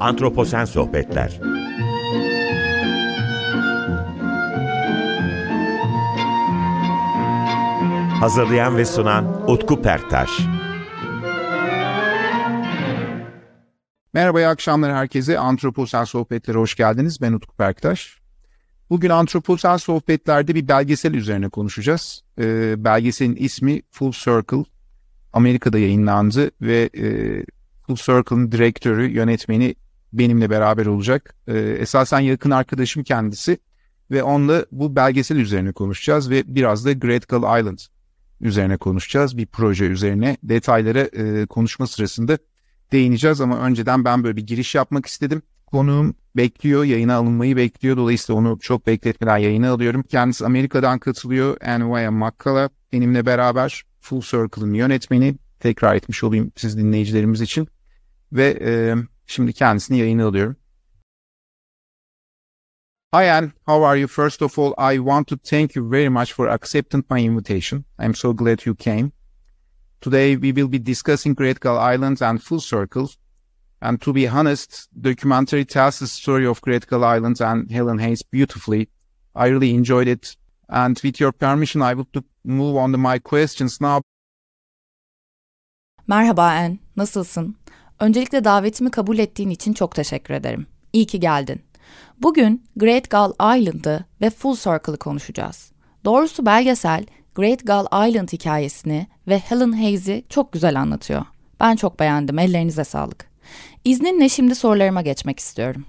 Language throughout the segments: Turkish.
Antroposen Sohbetler Hazırlayan ve sunan Utku Perktaş Merhaba, iyi akşamlar herkese. Antroposen Sohbetlere hoş geldiniz. Ben Utku Perktaş. Bugün Antroposen Sohbetler'de bir belgesel üzerine konuşacağız. Ee, belgeselin ismi Full Circle. Amerika'da yayınlandı ve e, Full Circle'ın direktörü, yönetmeni benimle beraber olacak. Ee, esasen yakın arkadaşım kendisi ve onunla bu belgesel üzerine konuşacağız ve biraz da Great Gull Island üzerine konuşacağız. Bir proje üzerine detaylara e, konuşma sırasında değineceğiz ama önceden ben böyle bir giriş yapmak istedim. Konuğum bekliyor, yayına alınmayı bekliyor. Dolayısıyla onu çok bekletmeden yayına alıyorum. Kendisi Amerika'dan katılıyor. Anvaya Makkala benimle beraber Full Circle'ın yönetmeni. Tekrar etmiş olayım siz dinleyicilerimiz için. Ve e, şimdi kendisini yayına alıyorum. Hi Anne, how are you? First of all, I want to thank you very much for accepting my invitation. I'm so glad you came. Today we will be discussing Great Gull Island and Full Circle. And to be honest, the documentary tells the story of Great Gull Island and Helen Hayes beautifully. I really enjoyed it. And with your permission, I would to move on to my questions now. Merhaba Anne, nasılsın? Öncelikle davetimi kabul ettiğin için çok teşekkür ederim. İyi ki geldin. Bugün Great Gull Island'ı ve Full Circle'ı konuşacağız. Doğrusu belgesel Great Gull Island hikayesini ve Helen Hayes'i çok güzel anlatıyor. Ben çok beğendim, ellerinize sağlık. İzninle şimdi sorularıma geçmek istiyorum.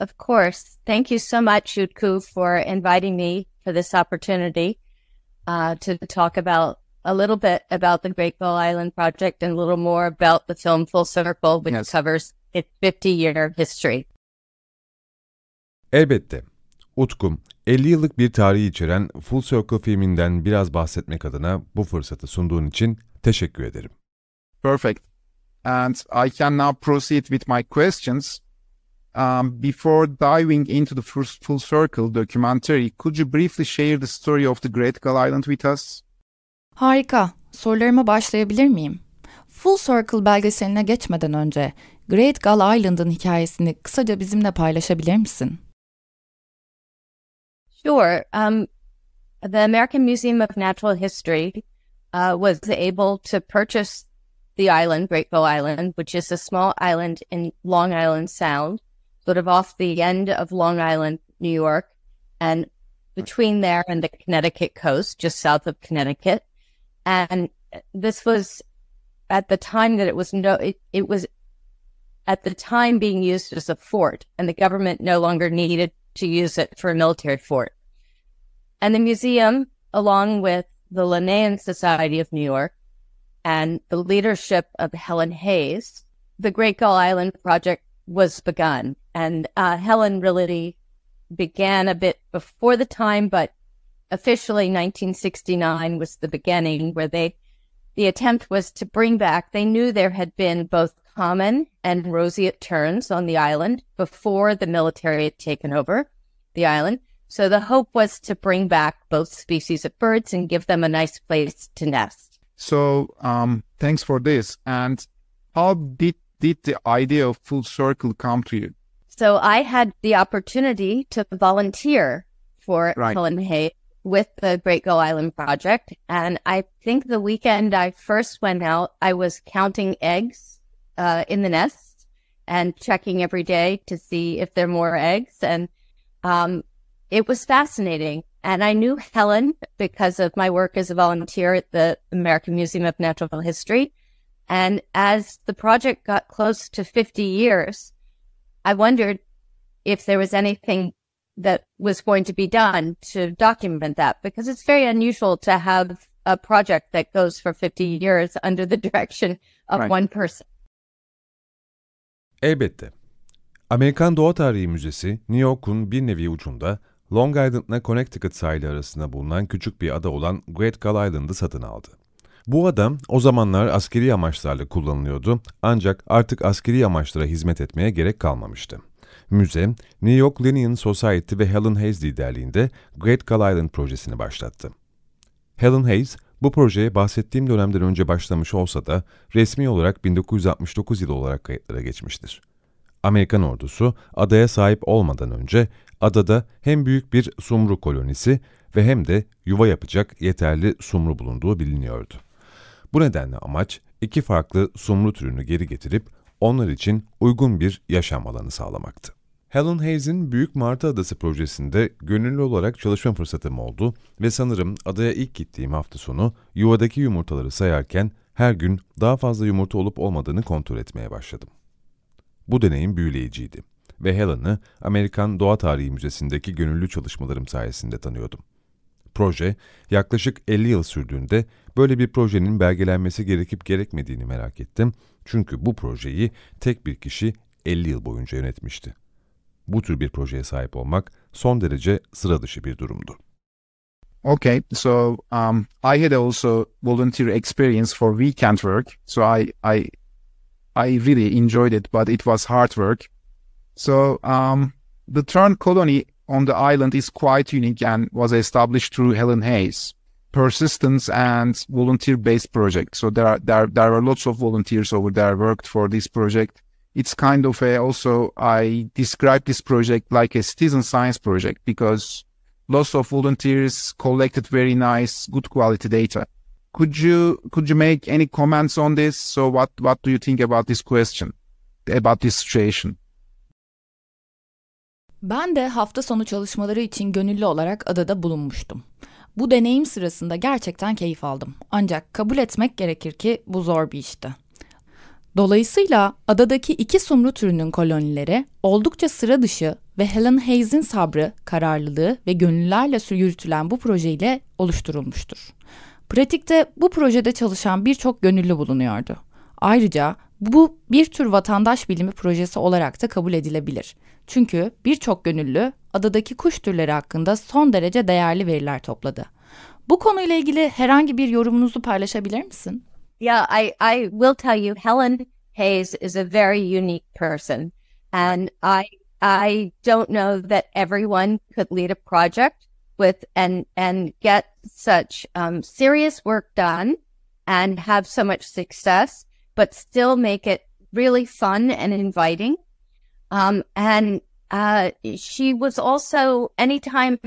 Of course. Thank you so much, Utku, for inviting me for this opportunity uh, to talk about a little bit about the Great Gull Island Project and a little more about the film Full Circle, which Yes. covers its 50 year history. Elbette. Utkum, 50 yıllık bir tarihi içeren Full Circle filminden biraz bahsetmek adına bu fırsatı sunduğun için teşekkür ederim. Perfect. And I can now proceed with my questions. Um, before diving into the first Full Circle documentary, could you briefly share the story of the Great Gull Island with us? Harika. Sorularıma başlayabilir miyim? Full Circle belgeseline geçmeden önce Great Gull Island'ın hikayesini kısaca bizimle paylaşabilir misin? Sure. Um, the American Museum of Natural History uh, was able to purchase the island, Great Gull Island, which is a small island in Long Island Sound, sort of off the end of Long Island, New York, and between there and the Connecticut coast, just south of Connecticut. And this was at the time that it was no, it, it was at the time being used as a fort, and the government no longer needed to use it for a military fort. And the museum, along with the Linnean Society of New York and the leadership of Helen Hayes, the Great Gull Island Project was begun. And uh, Helen really began a bit before the time, but officially 1969 was the beginning where they, the attempt was to bring back, they knew there had been both common and roseate terns on the island before the military had taken over the island. So the hope was to bring back both species of birds and give them a nice place to nest. So, um, thanks for this. And how did did the idea of Full Circle come to you? So I had the opportunity to volunteer for Right. Helen Hay with the Great Gull Island Project. And I think the weekend I first went out, I was counting eggs uh, in the nest and checking every day to see if there are more eggs. And um, it was fascinating. And I knew Helen because of my work as a volunteer at the American Museum of Natural History. And as the project got close to 50 years, I wondered if there was anything that was going to be done to document that because it's very unusual to have a project that goes for 50 years under the direction of Right. one person. Elbette. Amerikan Doğa Tarihi Müzesi, New York'un bir nevi ucunda Long Island'la Connecticut sahili arasında bulunan küçük bir ada olan Great Gull Island'ı satın aldı. Bu ada o zamanlar askeri amaçlarla kullanılıyordu ancak artık askeri amaçlara hizmet etmeye gerek kalmamıştı. Müze, New York Linnean Society ve Helen Hayes liderliğinde Great Gull Island projesini başlattı. Helen Hayes, Bu projeye bahsettiğim dönemden önce başlamış olsa da resmi olarak 1969 yılı olarak kayıtlara geçmiştir. Amerikan ordusu adaya sahip olmadan önce adada hem büyük bir sumru kolonisi ve hem de yuva yapacak yeterli sumru bulunduğu biliniyordu. Bu nedenle amaç iki farklı sumru türünü geri getirip onlar için uygun bir yaşam alanı sağlamaktı. Helen Hayes'in Büyük Martı Adası projesinde gönüllü olarak çalışma fırsatım oldu ve sanırım adaya ilk gittiğim hafta sonu yuvadaki yumurtaları sayarken her gün daha fazla yumurta olup olmadığını kontrol etmeye başladım. Bu deneyim büyüleyiciydi ve Helen'ı Amerikan Doğa Tarihi Müzesi'ndeki gönüllü çalışmalarım sayesinde tanıyordum. Proje yaklaşık 50 yıl sürdüğünde böyle bir projenin belgelenmesi gerekip gerekmediğini merak ettim. Çünkü bu projeyi tek bir kişi 50 yıl boyunca yönetmişti. Bu tür bir projeye sahip olmak son derece sıra dışı bir durumdu. Okay, so um, I had also volunteer experience for weekend work. So I I I really enjoyed it, but it was hard work. So um, the Tern colony on the island is quite unique and was established through Helen Hayes. Persistence and volunteer-based project. So there are there there are lots of volunteers over there worked for this project. It's kind of a also I describe this project like a citizen science project because lots of volunteers collected very nice, good quality data. Could you could you make any comments on this? So what what do you think about this question, about this situation? Ben de hafta sonu çalışmaları için gönüllü olarak adada bulunmuştum. Bu deneyim sırasında gerçekten keyif aldım. Ancak kabul etmek gerekir ki bu zor bir işti. Dolayısıyla adadaki iki sumru türünün kolonileri oldukça sıra dışı ve Helen Hayes'in sabrı, kararlılığı ve gönüllerle yürütülen bu projeyle oluşturulmuştur. Pratikte bu projede çalışan birçok gönüllü bulunuyordu. Ayrıca bu bir tür vatandaş bilimi projesi olarak da kabul edilebilir. Çünkü birçok gönüllü adadaki kuş türleri hakkında son derece değerli veriler topladı. Bu konuyla ilgili herhangi bir yorumunuzu paylaşabilir misin? Yeah, I, I will tell you, Helen Hayes is a very unique person. And I I don't know that everyone could lead a project with and and get such um, serious work done and have so much success, but still make it really fun and inviting. Um, and uh, she was also, anytime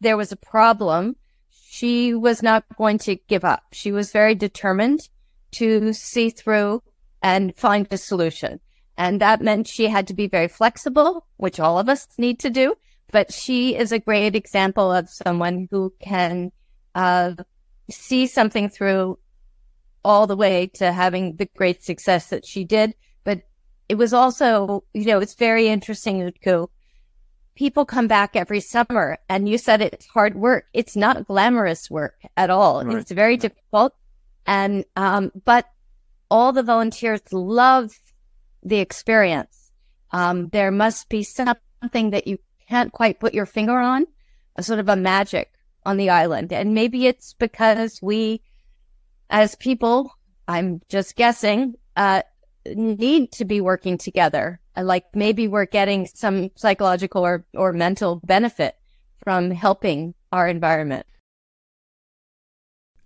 there was a problem, she was not going to give up. She was very determined to see through and find a solution. And that meant she had to be very flexible, which all of us need to do. But she is a great example of someone who can uh, see something through all the way to having the great success that she did. But it was also, you know, it's very interesting, Utku. People come back every summer and you said it's hard work. It's not glamorous work at all. Right. It's very difficult. And, um, but all the volunteers love the experience. Um, there must be something that you can't quite put your finger on, a sort of a magic on the island. And maybe it's because we, as people, I'm just guessing, uh, need to be working together. Like maybe we're getting some psychological or, or mental benefit from helping our environment.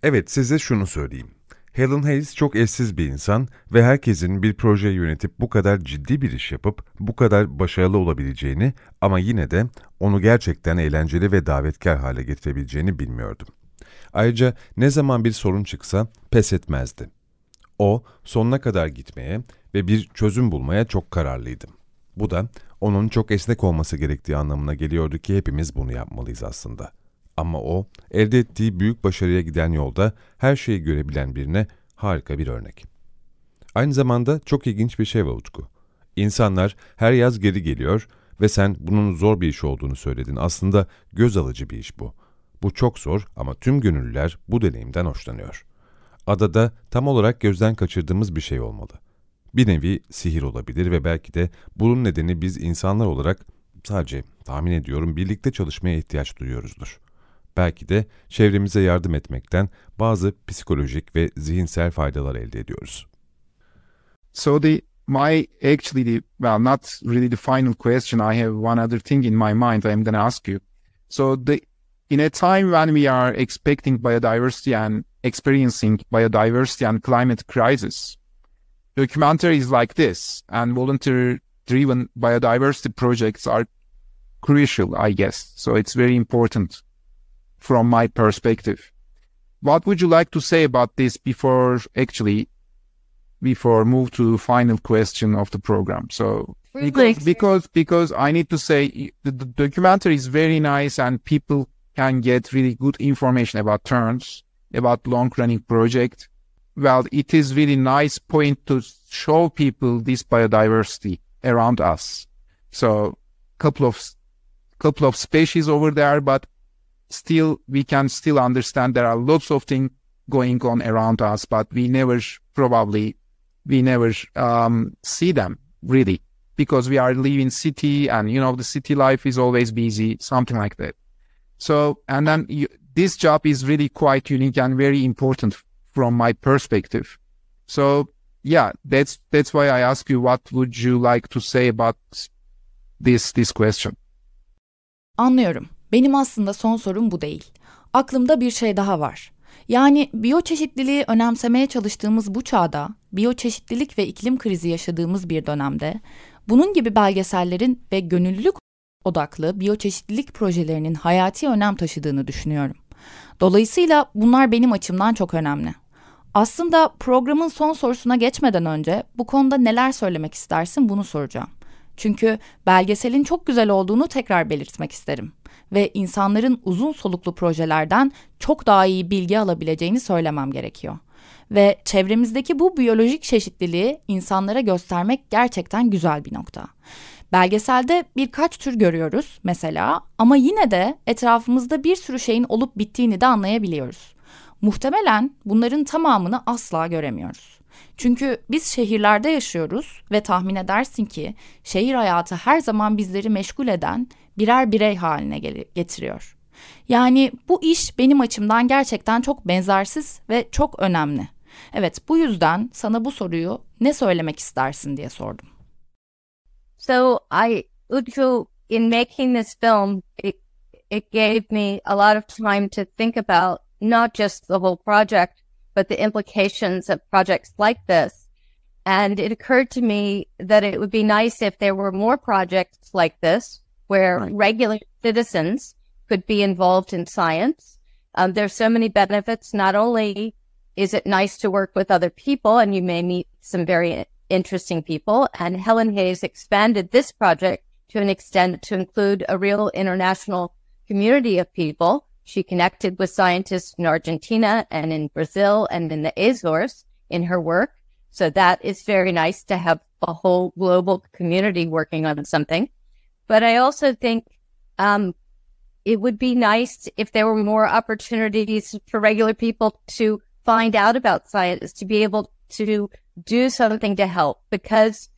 Evet, size şunu söyleyeyim. Helen Hayes çok eşsiz bir insan ve herkesin bir proje yönetip bu kadar ciddi bir iş yapıp bu kadar başarılı olabileceğini ama yine de onu gerçekten eğlenceli ve davetkar hale getirebileceğini bilmiyordum. Ayrıca ne zaman bir sorun çıksa pes etmezdi. O, sonuna kadar gitmeye ve bir çözüm bulmaya çok kararlıydı. Bu da onun çok esnek olması gerektiği anlamına geliyordu ki hepimiz bunu yapmalıyız aslında.'' Ama o, elde ettiği büyük başarıya giden yolda her şeyi görebilen birine harika bir örnek. Aynı zamanda çok ilginç bir şey var Utku. İnsanlar her yaz geri geliyor ve sen bunun zor bir iş olduğunu söyledin. Aslında göz alıcı bir iş bu. Bu çok zor ama tüm gönüllüler bu deneyimden hoşlanıyor. Adada tam olarak gözden kaçırdığımız bir şey olmalı. Bir nevi sihir olabilir ve belki de bunun nedeni biz insanlar olarak sadece tahmin ediyorum birlikte çalışmaya ihtiyaç duyuyoruzdur belki de çevremize yardım etmekten bazı psikolojik ve zihinsel faydalar elde ediyoruz. So the my actually the well not really the final question I have one other thing in my mind I'm going to ask you. So the in a time when we are expecting biodiversity and experiencing biodiversity and climate crisis, documentaries like this and volunteer driven biodiversity projects are crucial, I guess. So it's very important from my perspective. What would you like to say about this before actually before move to final question of the program? So because because because I need to say the, the documentary is very nice and people can get really good information about terns, about long running project. Well, it is really nice point to show people this biodiversity around us. So couple of couple of species over there, but still we can still understand there are lots of things going on around us, but we never probably we never um, see them really because we are living city and you know the city life is always busy, something like that. So and then you, this job is really quite unique and very important from my perspective. So yeah, that's that's why I ask you what would you like to say about this this question. Anlıyorum. Benim aslında son sorum bu değil. Aklımda bir şey daha var. Yani biyoçeşitliliği önemsemeye çalıştığımız bu çağda, biyoçeşitlilik ve iklim krizi yaşadığımız bir dönemde, bunun gibi belgesellerin ve gönüllülük odaklı biyoçeşitlilik projelerinin hayati önem taşıdığını düşünüyorum. Dolayısıyla bunlar benim açımdan çok önemli. Aslında programın son sorusuna geçmeden önce bu konuda neler söylemek istersin bunu soracağım. Çünkü belgeselin çok güzel olduğunu tekrar belirtmek isterim ve insanların uzun soluklu projelerden çok daha iyi bilgi alabileceğini söylemem gerekiyor. Ve çevremizdeki bu biyolojik çeşitliliği insanlara göstermek gerçekten güzel bir nokta. Belgeselde birkaç tür görüyoruz mesela ama yine de etrafımızda bir sürü şeyin olup bittiğini de anlayabiliyoruz. Muhtemelen bunların tamamını asla göremiyoruz. Çünkü biz şehirlerde yaşıyoruz ve tahmin edersin ki şehir hayatı her zaman bizleri meşgul eden birer birey haline getiriyor. Yani bu iş benim açımdan gerçekten çok benzersiz ve çok önemli. Evet bu yüzden sana bu soruyu ne söylemek istersin diye sordum. So I, Utku, in making this film, it, it gave me a lot of time to think about not just the whole project, but the implications of projects like this. And it occurred to me that it would be nice if there were more projects like this where right. regular citizens could be involved in science. Um, there's so many benefits. Not only is it nice to work with other people and you may meet some very interesting people. And Helen Hayes expanded this project to an extent to include a real international community of people she connected with scientists in Argentina and in Brazil and in the Azores in her work. So that is very nice to have a whole global community working on something. But I also think um, it would be nice if there were more opportunities for regular people to find out about science, to be able to do something to help because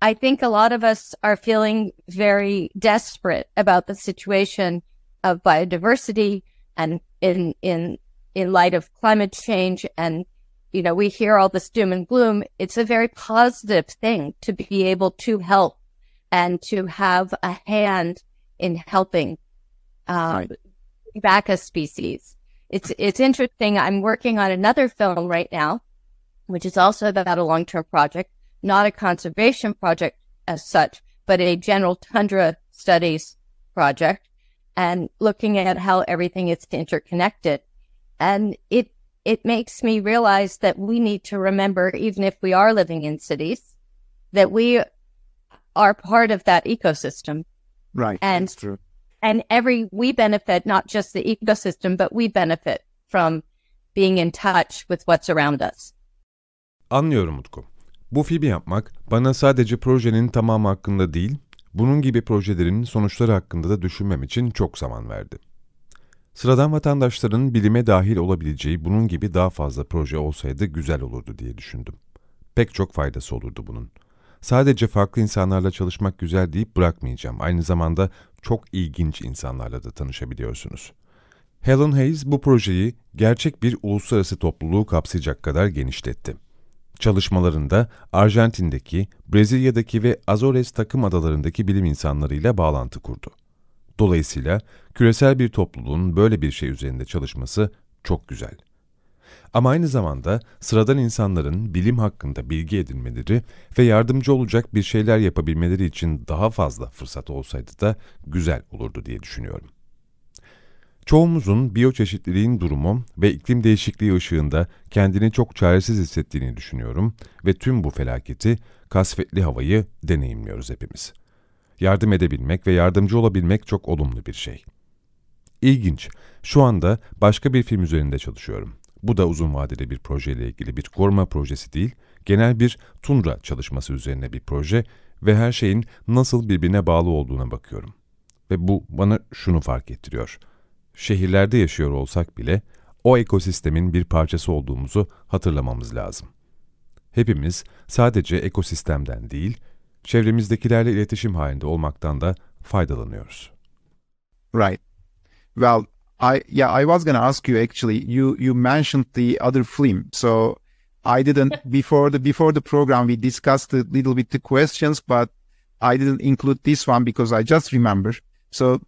I think a lot of us are feeling very desperate about the situation of biodiversity and in in in light of climate change and you know we hear all this doom and gloom it's a very positive thing to be able to help and to have a hand in helping um, right. back a species it's it's interesting i'm working on another film right now which is also about a long-term project not a conservation project as such but a general tundra studies project and looking at how everything is interconnected. And it, it makes me realize that we need to remember, even if we are living in cities, that we are part of that ecosystem. Right. And, That's true. and every, we benefit not just the ecosystem, but we benefit from being in touch with what's around us. Anlıyorum Utku. Bu filmi yapmak bana sadece projenin tamamı hakkında değil, Bunun gibi projelerin sonuçları hakkında da düşünmem için çok zaman verdi. Sıradan vatandaşların bilime dahil olabileceği bunun gibi daha fazla proje olsaydı güzel olurdu diye düşündüm. Pek çok faydası olurdu bunun. Sadece farklı insanlarla çalışmak güzel deyip bırakmayacağım. Aynı zamanda çok ilginç insanlarla da tanışabiliyorsunuz. Helen Hayes bu projeyi gerçek bir uluslararası topluluğu kapsayacak kadar genişletti. Çalışmalarında Arjantin'deki, Brezilya'daki ve Azores takım adalarındaki bilim insanlarıyla bağlantı kurdu. Dolayısıyla küresel bir topluluğun böyle bir şey üzerinde çalışması çok güzel. Ama aynı zamanda sıradan insanların bilim hakkında bilgi edinmeleri ve yardımcı olacak bir şeyler yapabilmeleri için daha fazla fırsat olsaydı da güzel olurdu diye düşünüyorum. Çoğumuzun biyoçeşitliliğin durumu ve iklim değişikliği ışığında kendini çok çaresiz hissettiğini düşünüyorum ve tüm bu felaketi, kasvetli havayı deneyimliyoruz hepimiz. Yardım edebilmek ve yardımcı olabilmek çok olumlu bir şey. İlginç, şu anda başka bir film üzerinde çalışıyorum. Bu da uzun vadeli bir projeyle ilgili bir koruma projesi değil, genel bir tundra çalışması üzerine bir proje ve her şeyin nasıl birbirine bağlı olduğuna bakıyorum. Ve bu bana şunu fark ettiriyor. Şehirlerde yaşıyor olsak bile o ekosistemin bir parçası olduğumuzu hatırlamamız lazım. Hepimiz sadece ekosistemden değil, çevremizdekilerle iletişim halinde olmaktan da faydalanıyoruz. Right. Well, I yeah, I was gonna ask you actually. You you mentioned the other film, so I didn't before the before the program we discussed a little bit the questions, but I didn't include this one because I just remember. So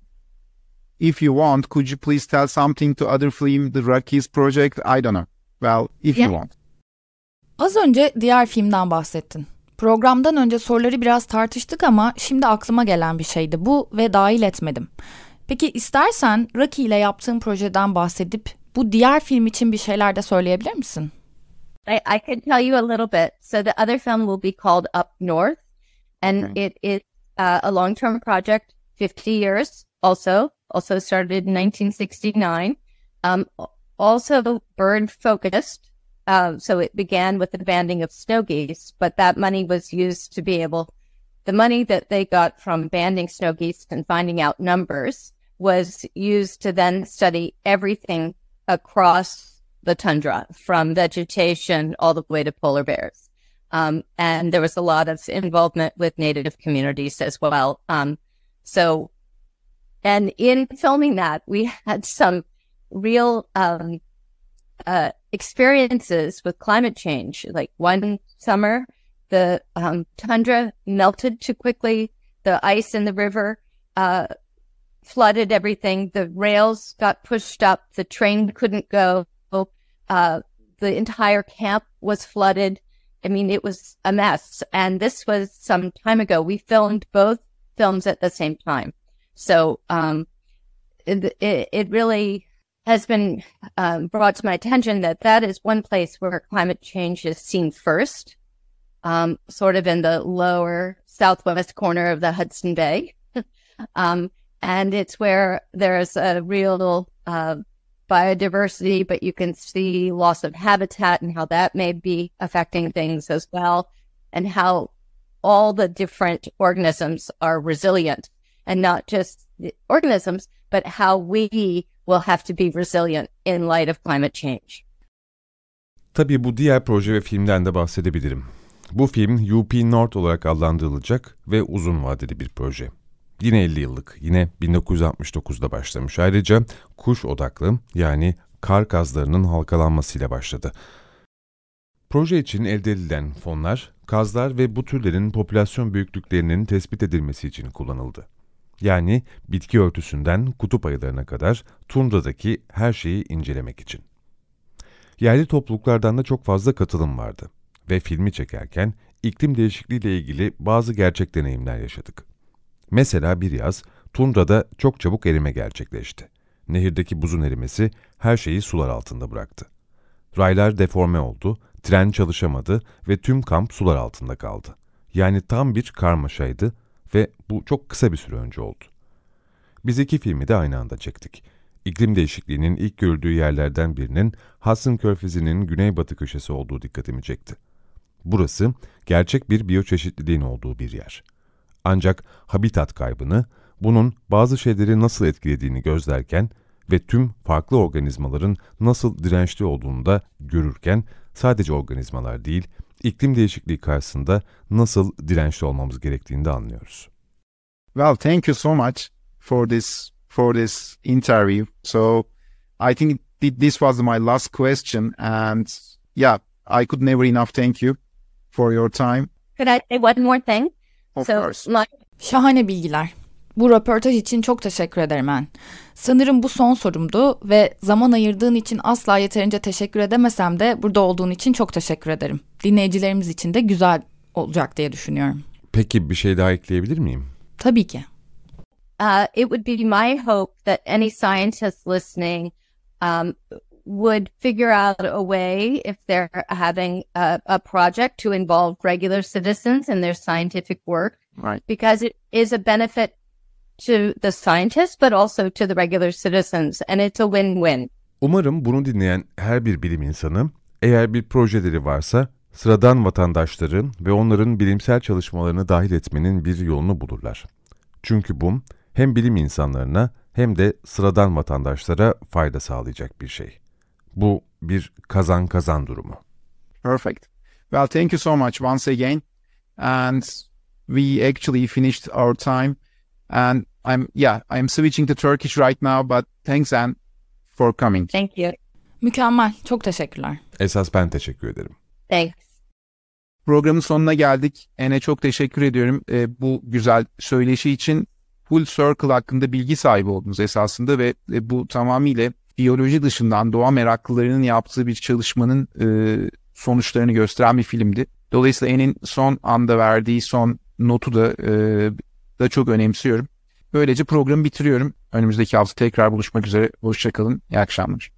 if you want, could you please tell something to other film, the Rockies project? I don't know. Well, if Yeah. you want. Az önce diğer filmden bahsettin. Programdan önce soruları biraz tartıştık ama şimdi aklıma gelen bir şeydi bu ve dahil etmedim. Peki istersen Rocky ile yaptığın projeden bahsedip bu diğer film için bir şeyler de söyleyebilir misin? I, I can tell you a little bit. So the other film will be called Up North, and Okay. it is uh, a long-term project, 50 years. Also, also started in 1969. Um, also bird focused. Uh, so it began with the banding of snow geese, but that money was used to be able, the money that they got from banding snow geese and finding out numbers was used to then study everything across the tundra from vegetation all the way to polar bears. Um, and there was a lot of involvement with native communities as well. Um, so, and in filming that, we had some real, um, uh, experiences with climate change. Like one summer, the, um, tundra melted too quickly. The ice in the river, uh, flooded everything. The rails got pushed up. The train couldn't go. Uh, the entire camp was flooded. I mean, it was a mess. And this was some time ago. We filmed both films at the same time. So, um, it, it, really has been um, brought to my attention that that is one place where climate change is seen first, um, sort of in the lower southwest corner of the Hudson Bay. um, and it's where there's a real uh, biodiversity, but you can see loss of habitat and how that may be affecting things as well, and how all the different organisms are resilient, and not just the organisms, but how we will have to be resilient in light of climate change. Tabii bu diğer proje ve filmden de bahsedebilirim. Bu film UP North olarak adlandırılacak ve uzun vadeli bir proje. Yine 50 yıllık, yine 1969'da başlamış. Ayrıca kuş odaklı yani kar gazlarının halkalanmasıyla başladı. Proje için elde edilen fonlar, kazlar ve bu türlerin popülasyon büyüklüklerinin tespit edilmesi için kullanıldı. Yani bitki örtüsünden kutup ayılarına kadar tundradaki her şeyi incelemek için. Yerli topluluklardan da çok fazla katılım vardı ve filmi çekerken iklim değişikliği ile ilgili bazı gerçek deneyimler yaşadık. Mesela bir yaz tundrada çok çabuk erime gerçekleşti. Nehirdeki buzun erimesi her şeyi sular altında bıraktı. Raylar deforme oldu, tren çalışamadı ve tüm kamp sular altında kaldı. Yani tam bir karmaşaydı ve bu çok kısa bir süre önce oldu. Biz iki filmi de aynı anda çektik. İklim değişikliğinin ilk görüldüğü yerlerden birinin Hudson Körfezi'nin güneybatı köşesi olduğu dikkatimi çekti. Burası gerçek bir biyoçeşitliliğin olduğu bir yer. Ancak habitat kaybını, bunun bazı şeyleri nasıl etkilediğini gözlerken ve tüm farklı organizmaların nasıl dirençli olduğunu da görürken sadece organizmalar değil, iklim değişikliği karşısında nasıl dirençli olmamız gerektiğini de anlıyoruz. Well, thank you so much for this for this interview. So I think th- this was my last question, and yeah, I could never enough thank you for your time. Could I say one more thing? Of so course. my Şahane bilgiler. Bu röportaj için çok teşekkür ederim En. Sanırım bu son sorumdu ve zaman ayırdığın için asla yeterince teşekkür edemesem de burada olduğun için çok teşekkür ederim. Dinleyicilerimiz için de güzel olacak diye düşünüyorum. Peki bir şey daha ekleyebilir miyim? Tabii ki. Uh, it would be my hope that any scientists listening um, would figure out a way if they're having a, a project to involve regular citizens in their scientific work, Right. because it is a benefit to the scientists, but also to the regular citizens, and it's a win-win. Umarım bunu dinleyen her bir bilim insanı, eğer bir projeleri varsa, sıradan vatandaşların ve onların bilimsel çalışmalarını dahil etmenin bir yolunu bulurlar. Çünkü bu, hem bilim insanlarına hem de sıradan vatandaşlara fayda sağlayacak bir şey. Bu bir kazan-kazan durumu. Perfect. Well, thank you so much once again. And we actually finished our time. And I'm, yeah, I'm switching to Turkish right now, but thanks, Anne, for coming. Thank you. Mükemmel. Çok teşekkürler. Esas ben teşekkür ederim. Thanks. Programın sonuna geldik. Ene çok teşekkür ediyorum e, bu güzel söyleşi için. Full Circle hakkında bilgi sahibi oldunuz esasında ve e, bu tamamıyla biyoloji dışından doğa meraklılarının yaptığı bir çalışmanın e, sonuçlarını gösteren bir filmdi. Dolayısıyla En'in son anda verdiği son notu da e, da çok önemsiyorum. Böylece programı bitiriyorum. Önümüzdeki hafta tekrar buluşmak üzere. Hoşçakalın. İyi akşamlar.